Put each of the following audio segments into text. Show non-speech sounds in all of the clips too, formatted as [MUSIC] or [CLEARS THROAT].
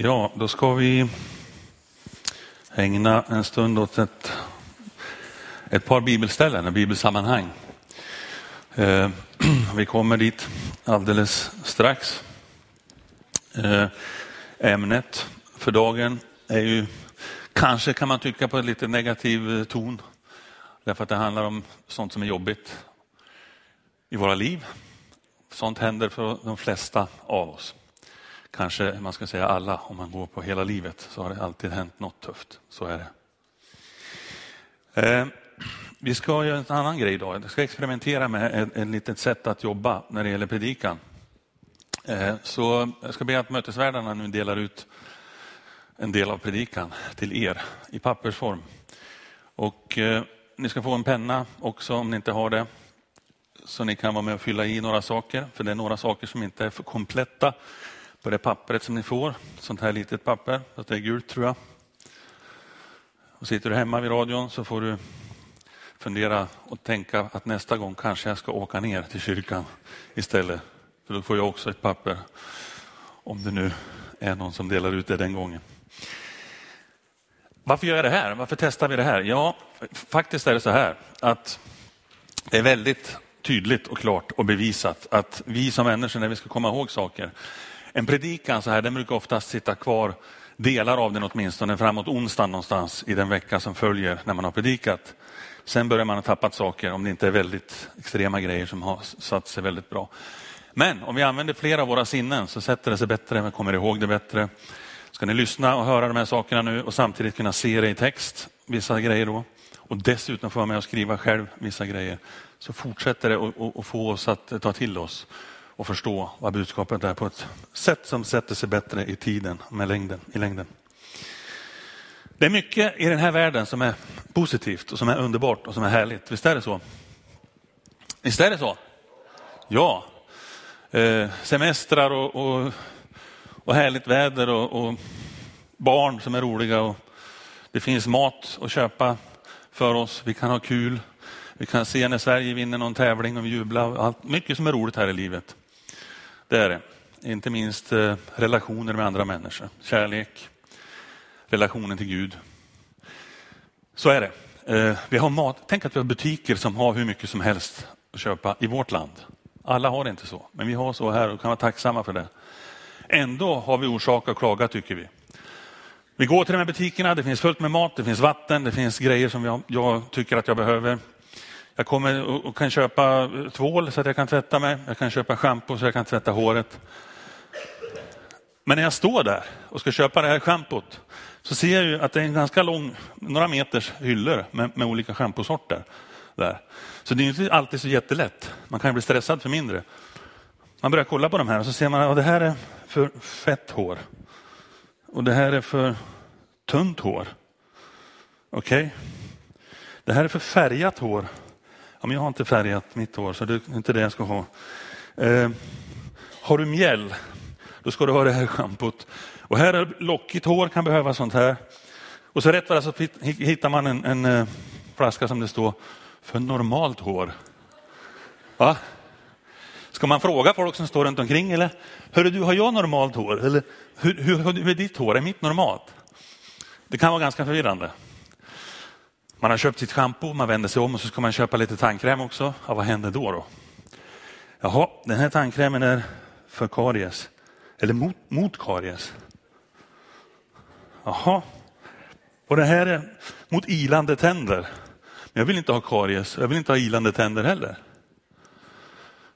Ja, då ska vi ägna en stund åt ett, ett par bibelställen, ett bibelsammanhang. Eh, [CLEARS THROAT] vi kommer dit alldeles strax. Eh, ämnet för dagen är ju, kanske kan man tycka på en lite negativ eh, ton, därför att det handlar om sånt som är jobbigt i våra liv. Sånt händer för de flesta av oss kanske man ska säga alla, om man går på hela livet så har det alltid hänt något tufft. Så är det. Eh, vi ska göra en annan grej idag. Jag ska experimentera med ett, ett litet sätt att jobba när det gäller predikan. Eh, så jag ska be att mötesvärdarna nu delar ut en del av predikan till er i pappersform. Och eh, ni ska få en penna också om ni inte har det. Så ni kan vara med och fylla i några saker, för det är några saker som inte är för kompletta på det pappret som ni får. Sånt här litet papper, det är gult tror jag. Och sitter du hemma vid radion så får du fundera och tänka att nästa gång kanske jag ska åka ner till kyrkan istället. För då får jag också ett papper. Om det nu är någon som delar ut det den gången. Varför gör jag det här? Varför testar vi det här? Ja, faktiskt är det så här att det är väldigt tydligt och klart och bevisat att vi som människor när vi ska komma ihåg saker en predikan så här, den brukar oftast sitta kvar, delar av den åtminstone, framåt onsdagen någonstans i den vecka som följer när man har predikat. Sen börjar man ha tappat saker om det inte är väldigt extrema grejer som har satt sig väldigt bra. Men om vi använder flera av våra sinnen så sätter det sig bättre, vi kommer ihåg det bättre. Ska ni lyssna och höra de här sakerna nu och samtidigt kunna se det i text, vissa grejer då. Och dessutom få vara med och skriva själv vissa grejer. Så fortsätter det att få oss att ta till oss och förstå vad budskapet är på ett sätt som sätter sig bättre i tiden, med längden, i längden. Det är mycket i den här världen som är positivt och som är underbart och som är härligt. Visst är det så? Visst är det så? Ja. Eh, semestrar och, och, och, härligt väder och, och, barn som är roliga. Och det finns mat att köpa för oss. Vi kan ha kul. Vi kan se när Sverige vinner någon tävling och jubla. Allt, mycket som är roligt här i livet. Det är det. Inte minst eh, relationer med andra människor, kärlek, relationen till Gud. Så är det. Eh, vi har mat. Tänk att vi har butiker som har hur mycket som helst att köpa i vårt land. Alla har det inte så, men vi har så här och kan vara tacksamma för det. Ändå har vi orsak att klaga tycker vi. Vi går till de här butikerna, det finns fullt med mat, det finns vatten, det finns grejer som jag, jag tycker att jag behöver. Jag kommer och kan köpa tvål så att jag kan tvätta mig. Jag kan köpa schampo så jag kan tvätta håret. Men när jag står där och ska köpa det här schampot så ser jag ju att det är en ganska lång, några meters hyllor med, med olika schamposorter. Där. Så det är inte alltid så jättelätt. Man kan bli stressad för mindre. Man börjar kolla på de här och så ser man att det här är för fett hår. Och det här är för tunt hår. Okej? Okay? Det här är för färgat hår. Ja, men jag har inte färgat mitt hår så det är inte det jag ska ha. Eh, har du mjäll, då ska du ha det här schampot. Och här är lockigt hår, kan behöva sånt här. Och så rätt vad så hittar man en, en eh, flaska som det står för normalt hår. Va? Ska man fråga folk som står runt omkring eller? Hörru du, har jag normalt hår? Eller hur, hur, hur är ditt hår? Är mitt normalt? Det kan vara ganska förvirrande. Man har köpt sitt schampo, man vänder sig om och så ska man köpa lite tandkräm också. Ja, vad händer då? då? Jaha, den här tandkrämen är för karies. Eller mot, mot karies. Jaha. Och det här är mot ilande tänder. Men jag vill inte ha karies, jag vill inte ha ilande tänder heller.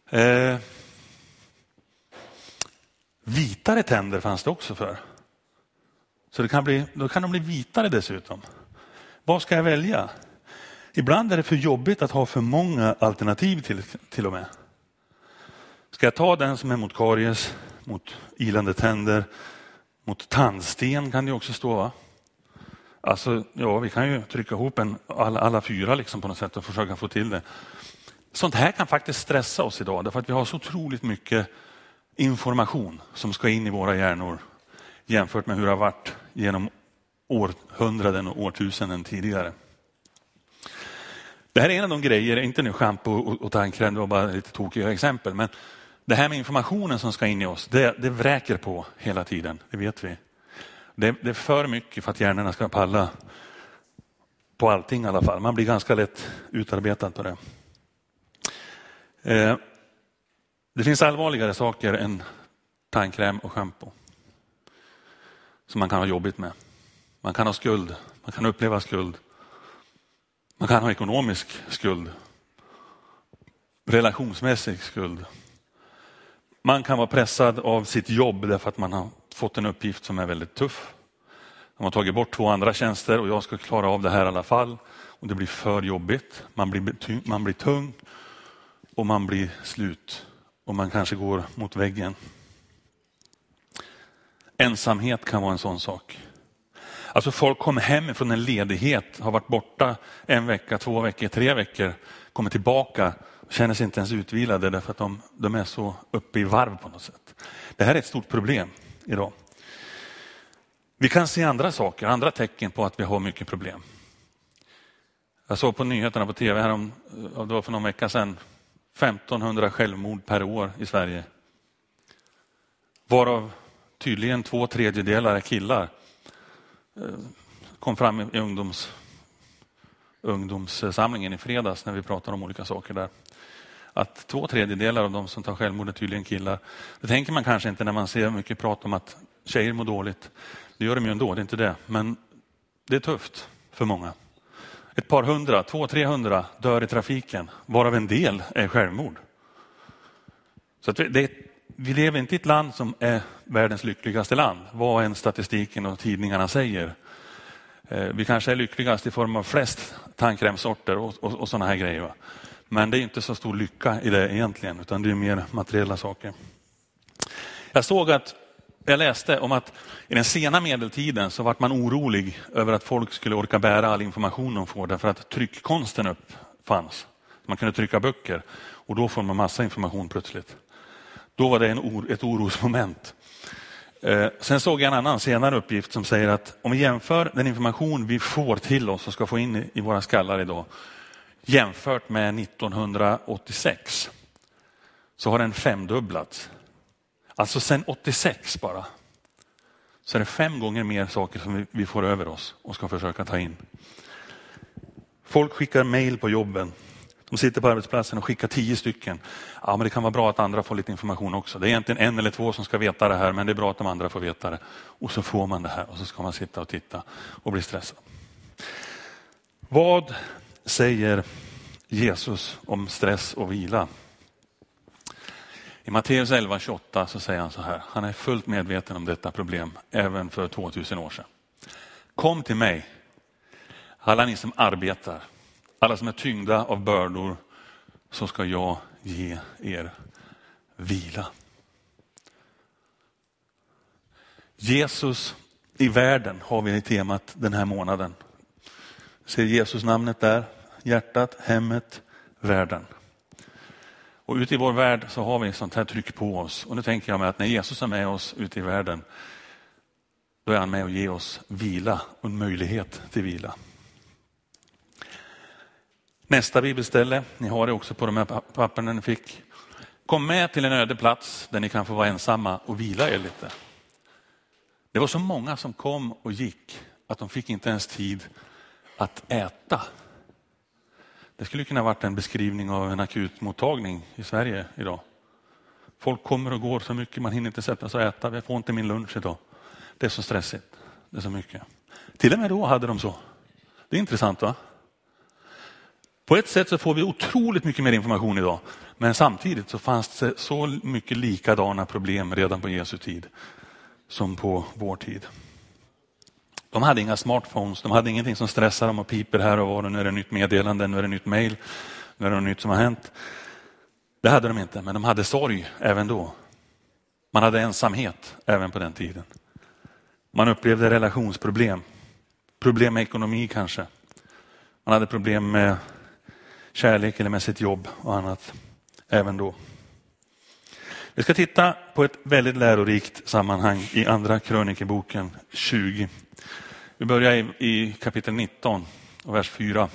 Eh, vitare tänder fanns det också för. Så det kan bli, då kan de bli vitare dessutom. Vad ska jag välja? Ibland är det för jobbigt att ha för många alternativ till, till och med. Ska jag ta den som är mot karies, mot ilande tänder, mot tandsten kan det också stå va? Alltså, ja, vi kan ju trycka ihop en, alla, alla fyra liksom på något sätt och försöka få till det. Sånt här kan faktiskt stressa oss idag därför att vi har så otroligt mycket information som ska in i våra hjärnor jämfört med hur det har varit genom århundraden och årtusenden tidigare. Det här är en av de grejer, inte nu schampo och tandkräm, det var bara lite tokiga exempel, men det här med informationen som ska in i oss, det, det vräker på hela tiden, det vet vi. Det, det är för mycket för att hjärnorna ska palla på allting i alla fall. Man blir ganska lätt utarbetad på det. Eh, det finns allvarligare saker än tandkräm och schampo som man kan ha jobbigt med. Man kan ha skuld, man kan uppleva skuld. Man kan ha ekonomisk skuld, relationsmässig skuld. Man kan vara pressad av sitt jobb därför att man har fått en uppgift som är väldigt tuff. De har tagit bort två andra tjänster och jag ska klara av det här i alla fall. Och Det blir för jobbigt, man blir, man blir tung och man blir slut och man kanske går mot väggen. Ensamhet kan vara en sån sak. Alltså folk kommer hem från en ledighet, har varit borta en vecka, två veckor, tre veckor, kommer tillbaka och känner sig inte ens utvilade därför att de, de är så uppe i varv på något sätt. Det här är ett stort problem idag. Vi kan se andra saker, andra tecken på att vi har mycket problem. Jag såg på nyheterna på tv härom, det var för någon vecka sedan, 1500 självmord per år i Sverige. Varav tydligen två tredjedelar är killar. Eh, kom fram i ungdoms, ungdomssamlingen i fredags när vi pratade om olika saker där. Att två tredjedelar av de som tar självmord är tydligen killar. Det tänker man kanske inte när man ser mycket prat om att tjejer mår dåligt. Det gör de ju ändå, det är inte det. Men det är tufft för många. Ett par hundra, två, trehundra dör i trafiken, varav en del är självmord. Så det, vi lever inte i ett land som är världens lyckligaste land, vad än statistiken och tidningarna säger. Eh, vi kanske är lyckligast i form av flest tandkrämsorter och, och, och sådana här grejer. Men det är inte så stor lycka i det egentligen, utan det är mer materiella saker. Jag såg att jag läste om att i den sena medeltiden så var man orolig över att folk skulle orka bära all information de får därför att tryckkonsten uppfanns. Man kunde trycka böcker och då får man massa information plötsligt. Då var det en, ett orosmoment. Eh, sen såg jag en annan senare uppgift som säger att om vi jämför den information vi får till oss och ska få in i våra skallar idag jämfört med 1986 så har den femdubblats. Alltså sen 86 bara. Så är det fem gånger mer saker som vi får över oss och ska försöka ta in. Folk skickar mejl på jobben. De sitter på arbetsplatsen och skickar tio stycken. Ja, men det kan vara bra att andra får lite information också. Det är egentligen en eller två som ska veta det här, men det är bra att de andra får veta det. Och så får man det här och så ska man sitta och titta och bli stressad. Vad säger Jesus om stress och vila? I Matteus 11.28 så säger han så här, han är fullt medveten om detta problem även för 2000 år sedan. Kom till mig, alla ni som arbetar, alla som är tyngda av bördor, så ska jag ge er vila. Jesus i världen har vi i temat den här månaden. Ser Jesus namnet där? Hjärtat, hemmet, världen. Och ute i vår värld så har vi sånt här tryck på oss. Och nu tänker jag mig att när Jesus är med oss ute i världen, då är han med och ger oss vila och en möjlighet till vila. Nästa bibelställe, ni har det också på de här papperna ni fick. Kom med till en öde plats där ni kan få vara ensamma och vila er lite. Det var så många som kom och gick att de fick inte ens tid att äta. Det skulle kunna varit en beskrivning av en akutmottagning i Sverige idag. Folk kommer och går så mycket, man hinner inte sätta sig och äta. Jag får inte min lunch idag. Det är så stressigt. Det är så mycket. Till och med då hade de så. Det är intressant va? På ett sätt så får vi otroligt mycket mer information idag. Men samtidigt så fanns det så mycket likadana problem redan på Jesu tid som på vår tid. De hade inga smartphones, de hade ingenting som stressar dem och piper här och var. Nu är det nytt meddelande, nu är det nytt mail, nu är det något nytt som har hänt. Det hade de inte, men de hade sorg även då. Man hade ensamhet även på den tiden. Man upplevde relationsproblem, problem med ekonomi kanske. Man hade problem med kärlek eller med sitt jobb och annat även då. Vi ska titta på ett väldigt lärorikt sammanhang i andra krönikeboken 20. Vi börjar i, i kapitel 19 och vers 4.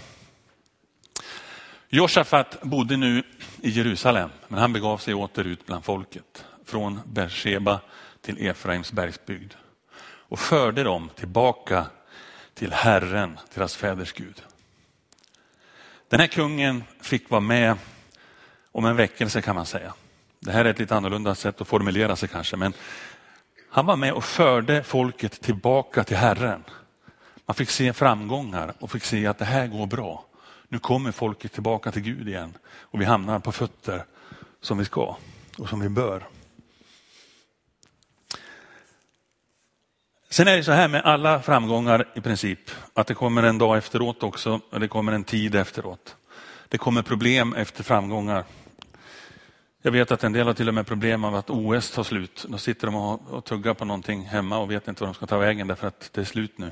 Josafat bodde nu i Jerusalem, men han begav sig åter ut bland folket från Beersheba till Efraims bergsbygd. och förde dem tillbaka till Herren, deras fäders Gud. Den här kungen fick vara med om en väckelse kan man säga. Det här är ett lite annorlunda sätt att formulera sig kanske, men han var med och förde folket tillbaka till Herren. Man fick se framgångar och fick se att det här går bra. Nu kommer folket tillbaka till Gud igen och vi hamnar på fötter som vi ska och som vi bör. Sen är det så här med alla framgångar i princip, att det kommer en dag efteråt också, och det kommer en tid efteråt. Det kommer problem efter framgångar. Jag vet att en del har till och med problem av att OS tar slut. Då sitter de och tuggar på någonting hemma och vet inte vad de ska ta vägen därför att det är slut nu.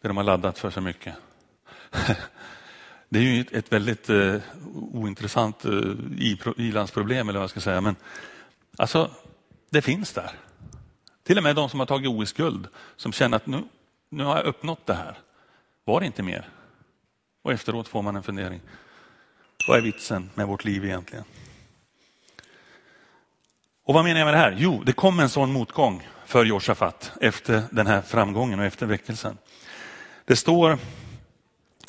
Det de har laddat för så mycket. [LAUGHS] Det är ju ett väldigt eh, ointressant eh, ilandsproblem eller vad jag ska säga. Men alltså, det finns där. Till och med de som har tagit OS-guld som känner att nu, nu har jag uppnått det här. Var det inte mer? Och efteråt får man en fundering. Vad är vitsen med vårt liv egentligen? Och vad menar jag med det här? Jo, det kom en sån motgång för Josafat efter den här framgången och efter väckelsen. Det står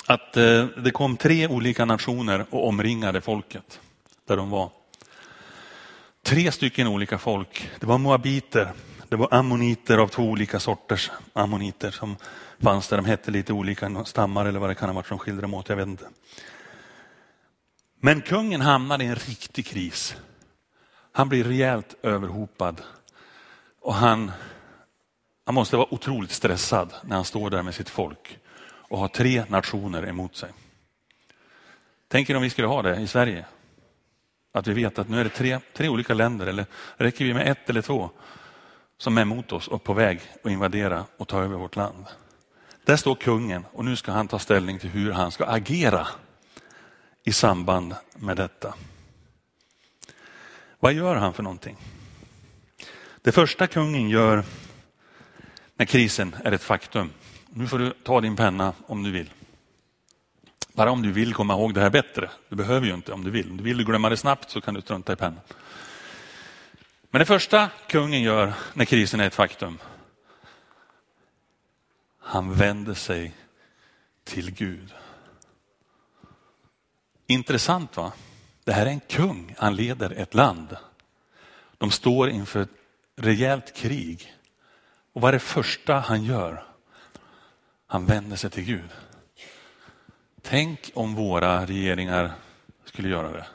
att eh, det kom tre olika nationer och omringade folket där de var. Tre stycken olika folk. Det var moabiter, det var ammoniter av två olika sorters ammoniter som fanns där. De hette lite olika stammar eller vad det kan ha varit som skilde dem åt, jag vet inte. Men kungen hamnade i en riktig kris. Han blir rejält överhopad och han, han måste vara otroligt stressad när han står där med sitt folk och har tre nationer emot sig. Tänk er om vi skulle ha det i Sverige. Att vi vet att nu är det tre, tre olika länder, eller räcker vi med ett eller två, som är emot oss och på väg att invadera och ta över vårt land. Där står kungen och nu ska han ta ställning till hur han ska agera i samband med detta. Vad gör han för någonting? Det första kungen gör när krisen är ett faktum. Nu får du ta din penna om du vill. Bara om du vill komma ihåg det här bättre. Du behöver ju inte om du vill. Om du vill glömma det snabbt så kan du strunta i pennan. Men det första kungen gör när krisen är ett faktum. Han vänder sig till Gud. Intressant va? Det här är en kung, han leder ett land. De står inför ett rejält krig. Och vad är det första han gör? Han vänder sig till Gud. Tänk om våra regeringar skulle göra det.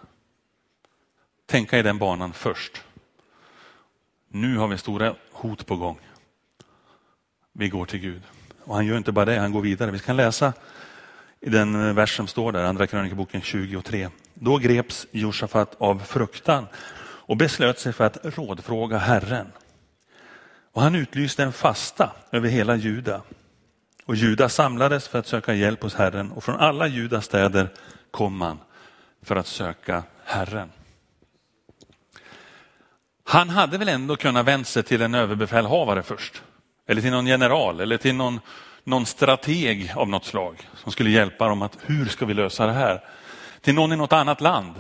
Tänka i den banan först. Nu har vi stora hot på gång. Vi går till Gud. Och han gör inte bara det, han går vidare. Vi kan läsa i den eh, vers som står där, Andra krönikeboken 23. Då greps Josafat av fruktan och beslöt sig för att rådfråga Herren. Och han utlyste en fasta över hela Juda. Och Juda samlades för att söka hjälp hos Herren och från alla Judas städer kom man för att söka Herren. Han hade väl ändå kunnat vända sig till en överbefälhavare först. Eller till någon general eller till någon, någon strateg av något slag som skulle hjälpa dem att hur ska vi lösa det här? Till någon i något annat land.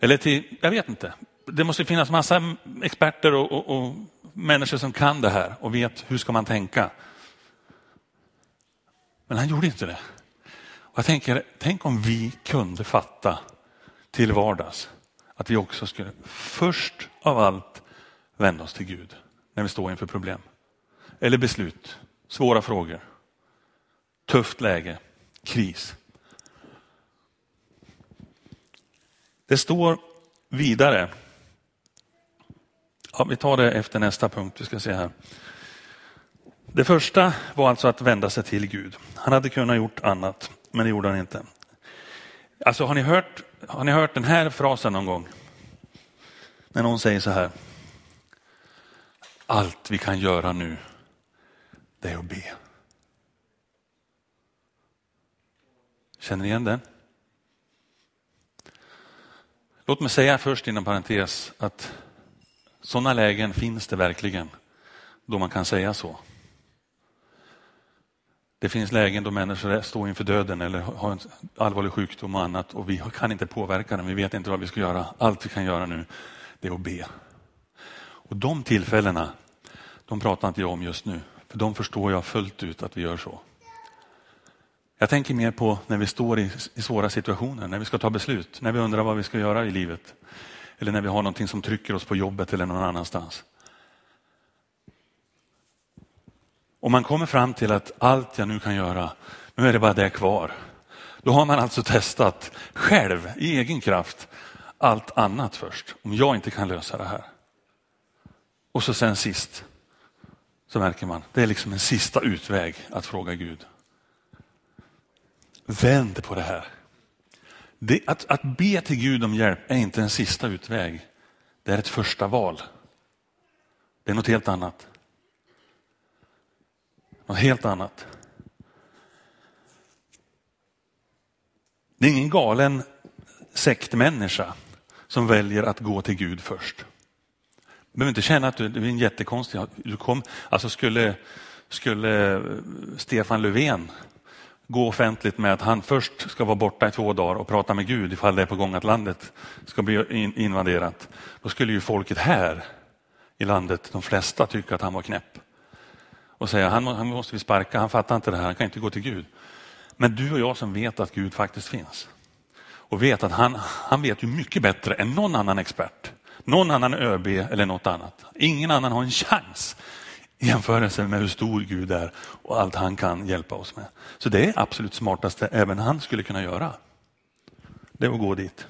Eller till, jag vet inte. Det måste finnas massa experter och, och, och människor som kan det här och vet hur ska man tänka. Men han gjorde inte det. Och jag tänker, tänk om vi kunde fatta till vardags att vi också skulle först av allt vända oss till Gud när vi står inför problem. Eller beslut, svåra frågor, tufft läge, kris. Det står vidare, ja, vi tar det efter nästa punkt, vi ska se här. Det första var alltså att vända sig till Gud. Han hade kunnat gjort annat, men det gjorde han inte. Alltså har ni hört, har ni hört den här frasen någon gång? När någon säger så här. Allt vi kan göra nu, det är att be. Känner ni igen den? Låt mig säga först inom parentes att sådana lägen finns det verkligen då man kan säga så. Det finns lägen då människor står inför döden eller har en allvarlig sjukdom och annat och vi kan inte påverka den, Vi vet inte vad vi ska göra. Allt vi kan göra nu det är att be. Och de tillfällena, de pratar inte jag om just nu. För för de förstår jag fullt ut att vi gör så. Jag tänker mer på när vi står i, i svåra situationer, när vi ska ta beslut, när vi undrar vad vi ska göra i livet. Eller när vi har någonting som trycker oss på jobbet eller någon annanstans. Om man kommer fram till att allt jag nu kan göra, nu är det bara det kvar. Då har man alltså testat själv i egen kraft allt annat först. Om jag inte kan lösa det här. Och så sen sist så märker man, det är liksom en sista utväg att fråga Gud. Vänd på det här. Det, att, att be till Gud om hjälp är inte en sista utväg. Det är ett första val. Det är något helt annat. Något helt annat. Det är ingen galen sektmänniska som väljer att gå till Gud först. Du behöver inte känna att du, är en jättekonstig. Du kom, alltså skulle, skulle Stefan Löfven gå offentligt med att han först ska vara borta i två dagar och prata med Gud ifall det är på gång att landet ska bli invaderat. Då skulle ju folket här i landet, de flesta, tycka att han var knäpp. Och säga han, han måste vi sparka, han fattar inte det här, han kan inte gå till Gud. Men du och jag som vet att Gud faktiskt finns och vet att han, han vet ju mycket bättre än någon annan expert, någon annan ÖB eller något annat. Ingen annan har en chans i jämförelse med hur stor Gud är och allt han kan hjälpa oss med. Så det är absolut smartaste även han skulle kunna göra. Det är att gå dit,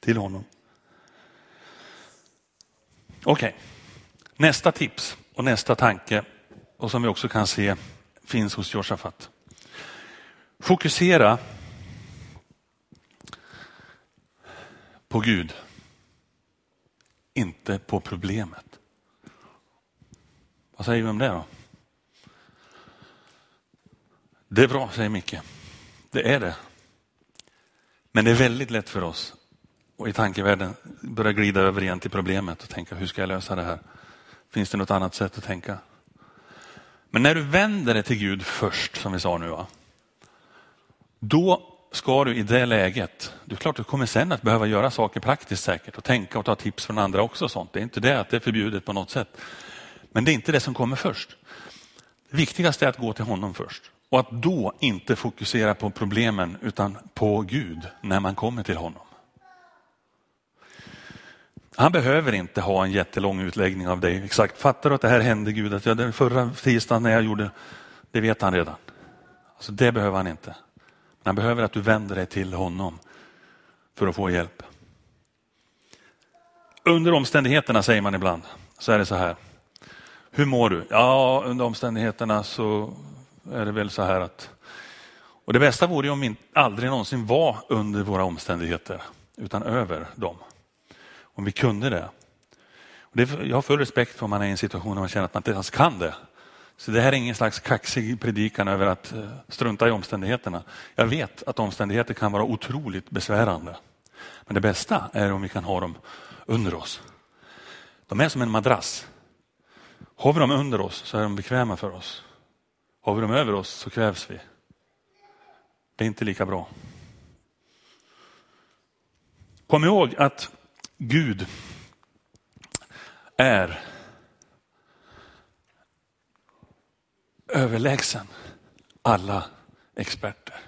till honom. Okej, okay. nästa tips och nästa tanke och som vi också kan se finns hos Josafat. Fokusera på Gud, inte på problemet. Vad säger vi om det då? Det är bra, säger Micke. Det är det. Men det är väldigt lätt för oss och i tankevärlden börja glida över igen till problemet och tänka hur ska jag lösa det här? Finns det något annat sätt att tänka? Men när du vänder dig till Gud först, som vi sa nu, va? då ska du i det läget, det är klart du kommer sen att behöva göra saker praktiskt säkert och tänka och ta tips från andra också. Och sånt. Det är inte det att det är förbjudet på något sätt. Men det är inte det som kommer först. Det viktigaste är att gå till honom först och att då inte fokusera på problemen utan på Gud när man kommer till honom. Han behöver inte ha en jättelång utläggning av dig. Exakt, fattar du att det här hände Gud? Att jag, den förra tisdagen när jag gjorde, det vet han redan. Alltså det behöver han inte. Men han behöver att du vänder dig till honom för att få hjälp. Under omständigheterna säger man ibland, så är det så här. Hur mår du? Ja, under omständigheterna så är det väl så här att och det bästa vore ju om vi aldrig någonsin var under våra omständigheter utan över dem. Om vi kunde det. Och det jag har full respekt för om man är i en situation där man känner att man inte ens kan det. Så det här är ingen slags kaxig predikan över att eh, strunta i omständigheterna. Jag vet att omständigheter kan vara otroligt besvärande. Men det bästa är om vi kan ha dem under oss. De är som en madrass. Har vi dem under oss så är de bekväma för oss. Har vi dem över oss så kvävs vi. Det är inte lika bra. Kom ihåg att Gud är överlägsen alla experter.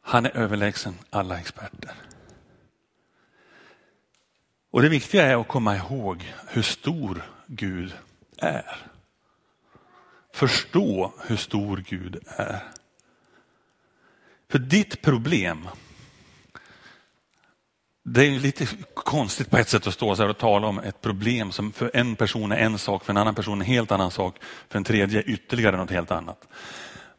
Han är överlägsen alla experter. Och det viktiga är att komma ihåg hur stor Gud är. Förstå hur stor Gud är. För ditt problem, det är lite konstigt på ett sätt att stå så här och tala om ett problem som för en person är en sak, för en annan person är en helt annan sak, för en tredje ytterligare något helt annat.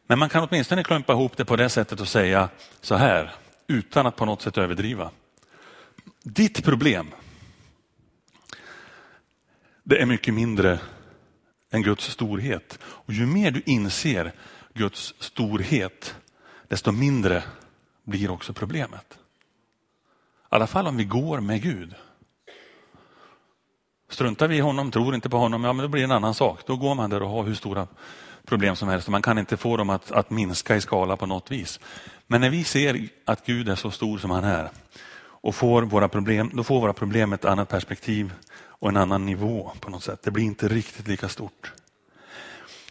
Men man kan åtminstone klumpa ihop det på det sättet och säga så här, utan att på något sätt överdriva. Ditt problem det är mycket mindre än Guds storhet. Och ju mer du inser Guds storhet, desto mindre blir också problemet. I alla fall om vi går med Gud. Struntar vi i honom, tror inte på honom, ja men då blir det en annan sak. Då går man där och har hur stora problem som helst. Man kan inte få dem att, att minska i skala på något vis. Men när vi ser att Gud är så stor som han är och får våra problem, då får våra problem ett annat perspektiv och en annan nivå på något sätt. Det blir inte riktigt lika stort.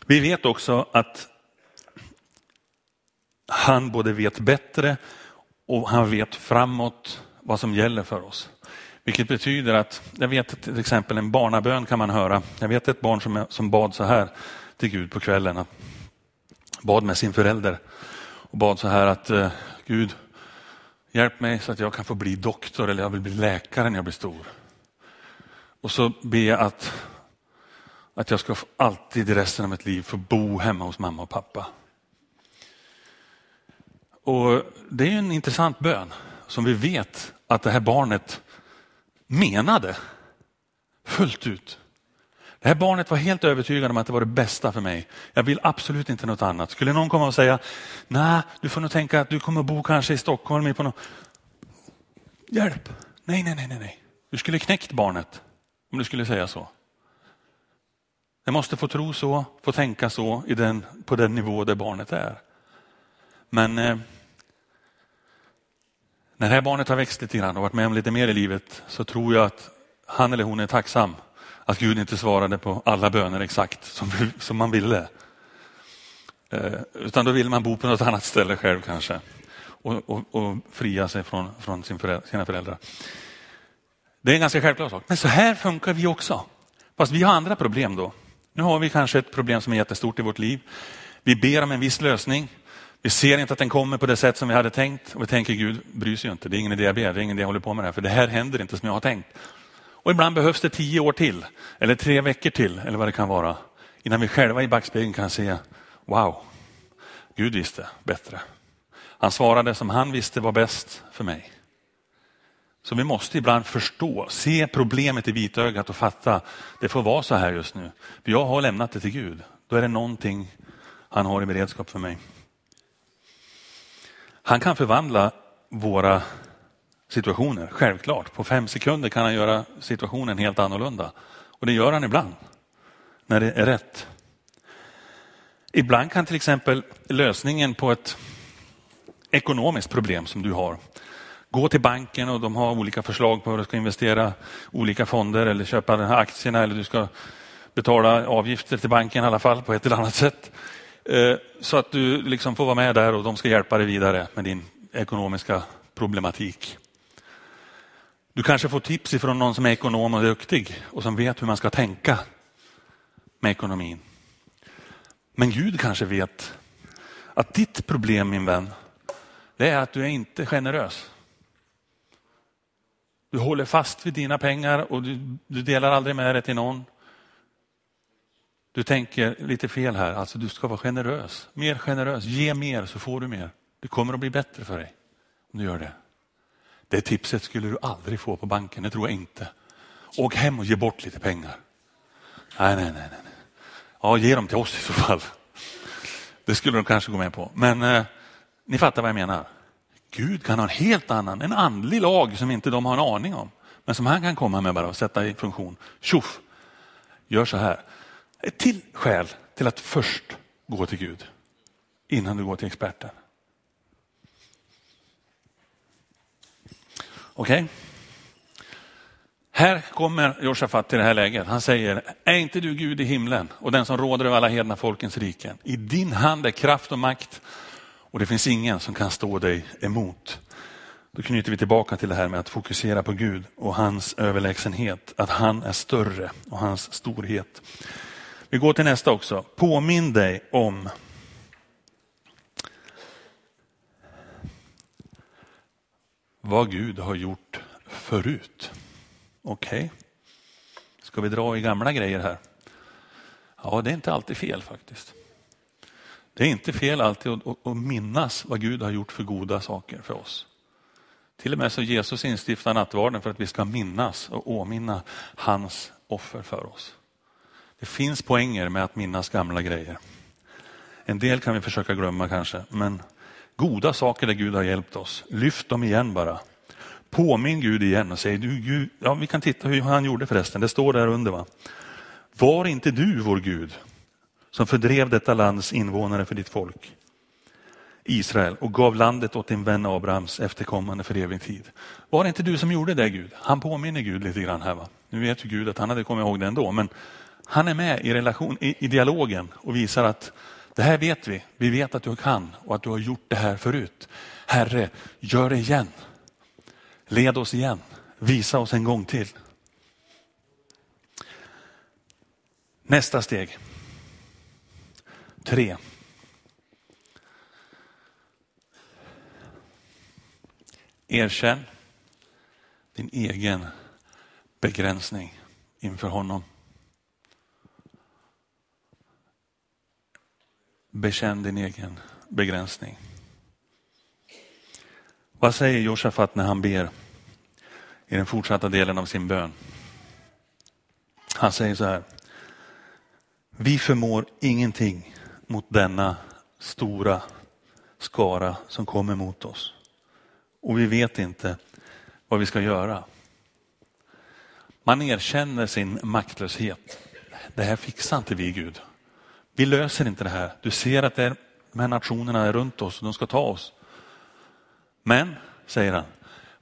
Vi vet också att han både vet bättre och han vet framåt vad som gäller för oss. Vilket betyder att, jag vet till exempel en barnabön kan man höra. Jag vet ett barn som, som bad så här till Gud på kvällen. Bad med sin förälder och bad så här att eh, Gud, hjälp mig så att jag kan få bli doktor eller jag vill bli läkare när jag blir stor. Och så ber jag att, att jag ska alltid i resten av mitt liv få bo hemma hos mamma och pappa. Och Det är en intressant bön som vi vet att det här barnet menade fullt ut. Det här barnet var helt övertygad om att det var det bästa för mig. Jag vill absolut inte något annat. Skulle någon komma och säga, nej, du får nog tänka att du kommer bo kanske i Stockholm på någon... Hjälp! Nej, nej, nej, nej, nej. Du skulle knäckt barnet om du skulle säga så. Det måste få tro så, få tänka så i den, på den nivå där barnet är. Men eh, när det här barnet har växt lite grann och varit med om lite mer i livet så tror jag att han eller hon är tacksam att Gud inte svarade på alla böner exakt som, som man ville. Eh, utan då vill man bo på något annat ställe själv kanske och, och, och fria sig från, från sin föräldrar, sina föräldrar. Det är en ganska självklar sak. Men så här funkar vi också. Fast vi har andra problem då. Nu har vi kanske ett problem som är jättestort i vårt liv. Vi ber om en viss lösning. Vi ser inte att den kommer på det sätt som vi hade tänkt och vi tänker Gud bryr sig ju inte. Det är ingen idé jag ber, det är ingen idé jag håller på med det här för det här händer inte som jag har tänkt. Och ibland behövs det tio år till eller tre veckor till eller vad det kan vara innan vi själva i backspegeln kan se wow, Gud visste bättre. Han svarade som han visste var bäst för mig. Så vi måste ibland förstå, se problemet i vitögat och fatta, det får vara så här just nu. För jag har lämnat det till Gud. Då är det någonting han har i beredskap för mig. Han kan förvandla våra situationer, självklart. På fem sekunder kan han göra situationen helt annorlunda. Och det gör han ibland, när det är rätt. Ibland kan till exempel lösningen på ett ekonomiskt problem som du har gå till banken och de har olika förslag på hur du ska investera olika fonder eller köpa de här aktierna eller du ska betala avgifter till banken i alla fall på ett eller annat sätt. Eh, så att du liksom får vara med där och de ska hjälpa dig vidare med din ekonomiska problematik. Du kanske får tips ifrån någon som är ekonom och duktig och som vet hur man ska tänka med ekonomin. Men Gud kanske vet att ditt problem min vän, det är att du är inte generös. Du håller fast vid dina pengar och du, du delar aldrig med dig till någon. Du tänker lite fel här, alltså du ska vara generös, mer generös, ge mer så får du mer. Det kommer att bli bättre för dig om du gör det. Det tipset skulle du aldrig få på banken, det tror jag inte. Åk hem och ge bort lite pengar. Nej, nej, nej. nej. Ja, ge dem till oss i så fall. Det skulle de kanske gå med på. Men eh, ni fattar vad jag menar. Gud kan ha en helt annan, en andlig lag som inte de har en aning om. Men som han kan komma med bara och sätta i funktion. Tjoff, gör så här. Ett till skäl till att först gå till Gud innan du går till experten. Okej? Okay. Här kommer Josafat till det här läget. Han säger, är inte du Gud i himlen och den som råder över alla hedna folkens riken? I din hand är kraft och makt och det finns ingen som kan stå dig emot. Då knyter vi tillbaka till det här med att fokusera på Gud och hans överlägsenhet, att han är större och hans storhet. Vi går till nästa också. Påminn dig om vad Gud har gjort förut. Okej, okay. ska vi dra i gamla grejer här? Ja, det är inte alltid fel faktiskt. Det är inte fel alltid att, att minnas vad Gud har gjort för goda saker för oss. Till och med så Jesus instiftar nattvarden för att vi ska minnas och åminna hans offer för oss. Det finns poänger med att minnas gamla grejer. En del kan vi försöka glömma kanske, men goda saker där Gud har hjälpt oss, lyft dem igen bara. Påminn Gud igen och säg, du Gud, ja vi kan titta hur han gjorde förresten, det står där under va. Var inte du vår Gud som fördrev detta lands invånare för ditt folk Israel och gav landet åt din vän Abrahams efterkommande för evig tid. Var det inte du som gjorde det Gud? Han påminner Gud lite grann här. Va? Nu vet ju Gud att han hade kommit ihåg det ändå, men han är med i, relation, i, i dialogen och visar att det här vet vi. Vi vet att du kan och att du har gjort det här förut. Herre, gör det igen. Led oss igen. Visa oss en gång till. Nästa steg. Tre. Erkänn din egen begränsning inför honom. Bekänn din egen begränsning. Vad säger Josafat när han ber i den fortsatta delen av sin bön? Han säger så här. Vi förmår ingenting mot denna stora skara som kommer mot oss. Och vi vet inte vad vi ska göra. Man erkänner sin maktlöshet. Det här fixar inte vi Gud. Vi löser inte det här. Du ser att det är, de här nationerna är runt oss och de ska ta oss. Men, säger han,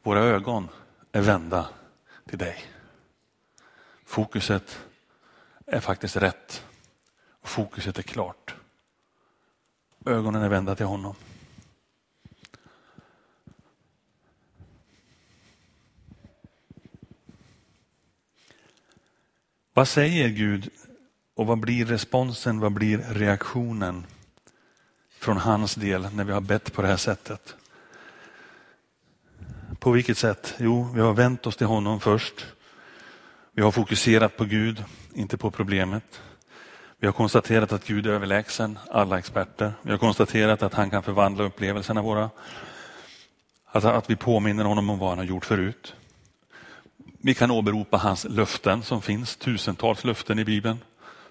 våra ögon är vända till dig. Fokuset är faktiskt rätt. Fokuset är klart. Ögonen är vända till honom. Vad säger Gud och vad blir responsen, vad blir reaktionen från hans del när vi har bett på det här sättet? På vilket sätt? Jo, vi har vänt oss till honom först. Vi har fokuserat på Gud, inte på problemet. Vi har konstaterat att Gud är överlägsen alla experter. Vi har konstaterat att han kan förvandla upplevelserna våra. Alltså att vi påminner honom om vad han har gjort förut. Vi kan åberopa hans löften som finns, tusentals löften i Bibeln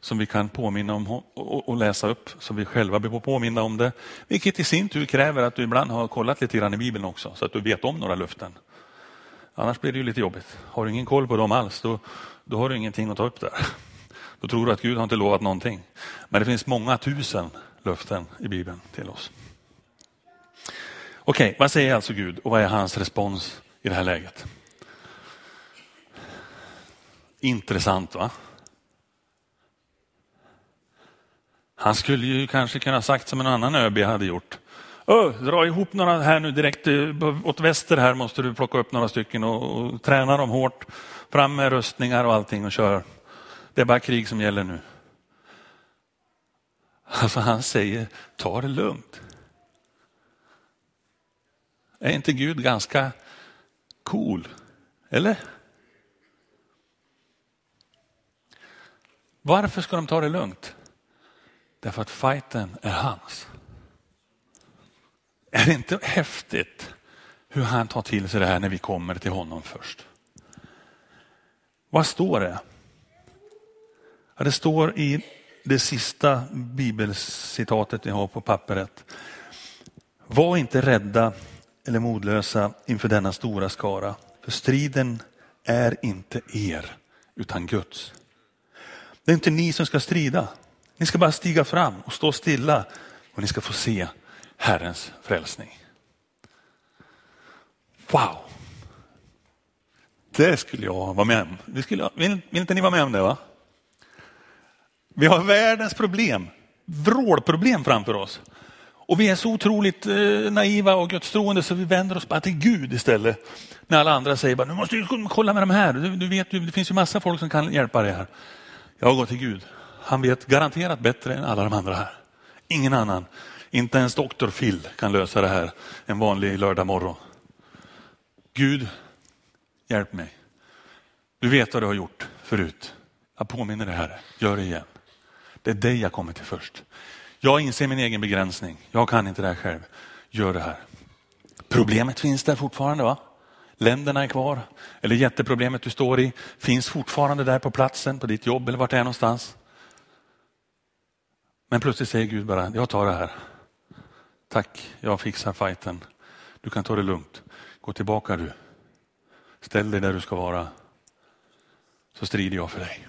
som vi kan påminna om och läsa upp så vi själva blir påminna om det. Vilket i sin tur kräver att du ibland har kollat lite grann i Bibeln också så att du vet om några löften. Annars blir det ju lite jobbigt. Har du ingen koll på dem alls då, då har du ingenting att ta upp där. [LAUGHS] Då tror du att Gud har inte lovat någonting. Men det finns många tusen löften i Bibeln till oss. Okej, okay, vad säger alltså Gud och vad är hans respons i det här läget? Intressant va? Han skulle ju kanske kunna sagt som en annan ÖB hade gjort. Dra ihop några här nu direkt eh, åt väster här måste du plocka upp några stycken och, och träna dem hårt. Fram med rustningar och allting och kör. Det är bara krig som gäller nu. Alltså han säger, ta det lugnt. Är inte Gud ganska cool? Eller? Varför ska de ta det lugnt? Därför att fighten är hans. Är det inte häftigt hur han tar till sig det här när vi kommer till honom först? Vad står det? Ja, det står i det sista bibelcitatet ni har på pappret. Var inte rädda eller modlösa inför denna stora skara, för striden är inte er utan Guds. Det är inte ni som ska strida. Ni ska bara stiga fram och stå stilla och ni ska få se Herrens frälsning. Wow! Det skulle jag vara med om. Skulle, vill, vill inte ni vara med om det? va? Vi har världens problem, vrålproblem framför oss. Och vi är så otroligt eh, naiva och gudstroende så vi vänder oss bara till Gud istället. När alla andra säger bara, nu måste du kolla med de här. Du, du vet, det finns ju massa folk som kan hjälpa dig här. Jag går till Gud. Han vet garanterat bättre än alla de andra här. Ingen annan. Inte ens doktor Phil kan lösa det här en vanlig lördag morgon. Gud, hjälp mig. Du vet vad du har gjort förut. Jag påminner dig Herre, gör det igen. Det är dig jag kommer till först. Jag inser min egen begränsning. Jag kan inte det här själv. Gör det här. Problemet finns där fortfarande va? Länderna är kvar. Eller jätteproblemet du står i finns fortfarande där på platsen, på ditt jobb eller vart det är någonstans. Men plötsligt säger Gud bara, jag tar det här. Tack, jag fixar fighten. Du kan ta det lugnt. Gå tillbaka du. Ställ dig där du ska vara. Så strider jag för dig.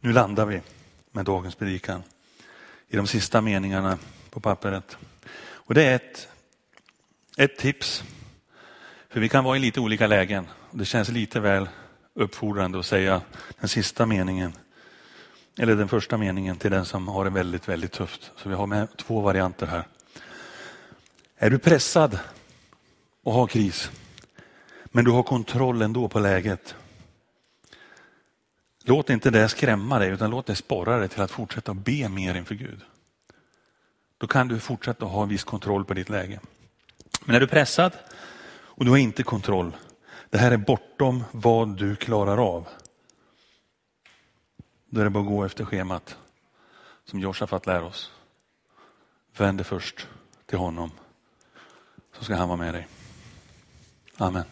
Nu landar vi med dagens predikan i de sista meningarna på pappret. Och det är ett, ett tips. För vi kan vara i lite olika lägen. Det känns lite väl uppfordrande att säga den sista meningen, eller den första meningen till den som har det väldigt, väldigt tufft. Så vi har med två varianter här. Är du pressad och har kris, men du har kontroll ändå på läget. Låt inte det skrämma dig, utan låt det sporra dig till att fortsätta att be mer inför Gud. Då kan du fortsätta ha viss kontroll på ditt läge. Men är du pressad och du har inte kontroll, det här är bortom vad du klarar av. Då är det bara att gå efter schemat som Josafat lär oss. Vänd dig först till honom så ska han vara med dig. Amen.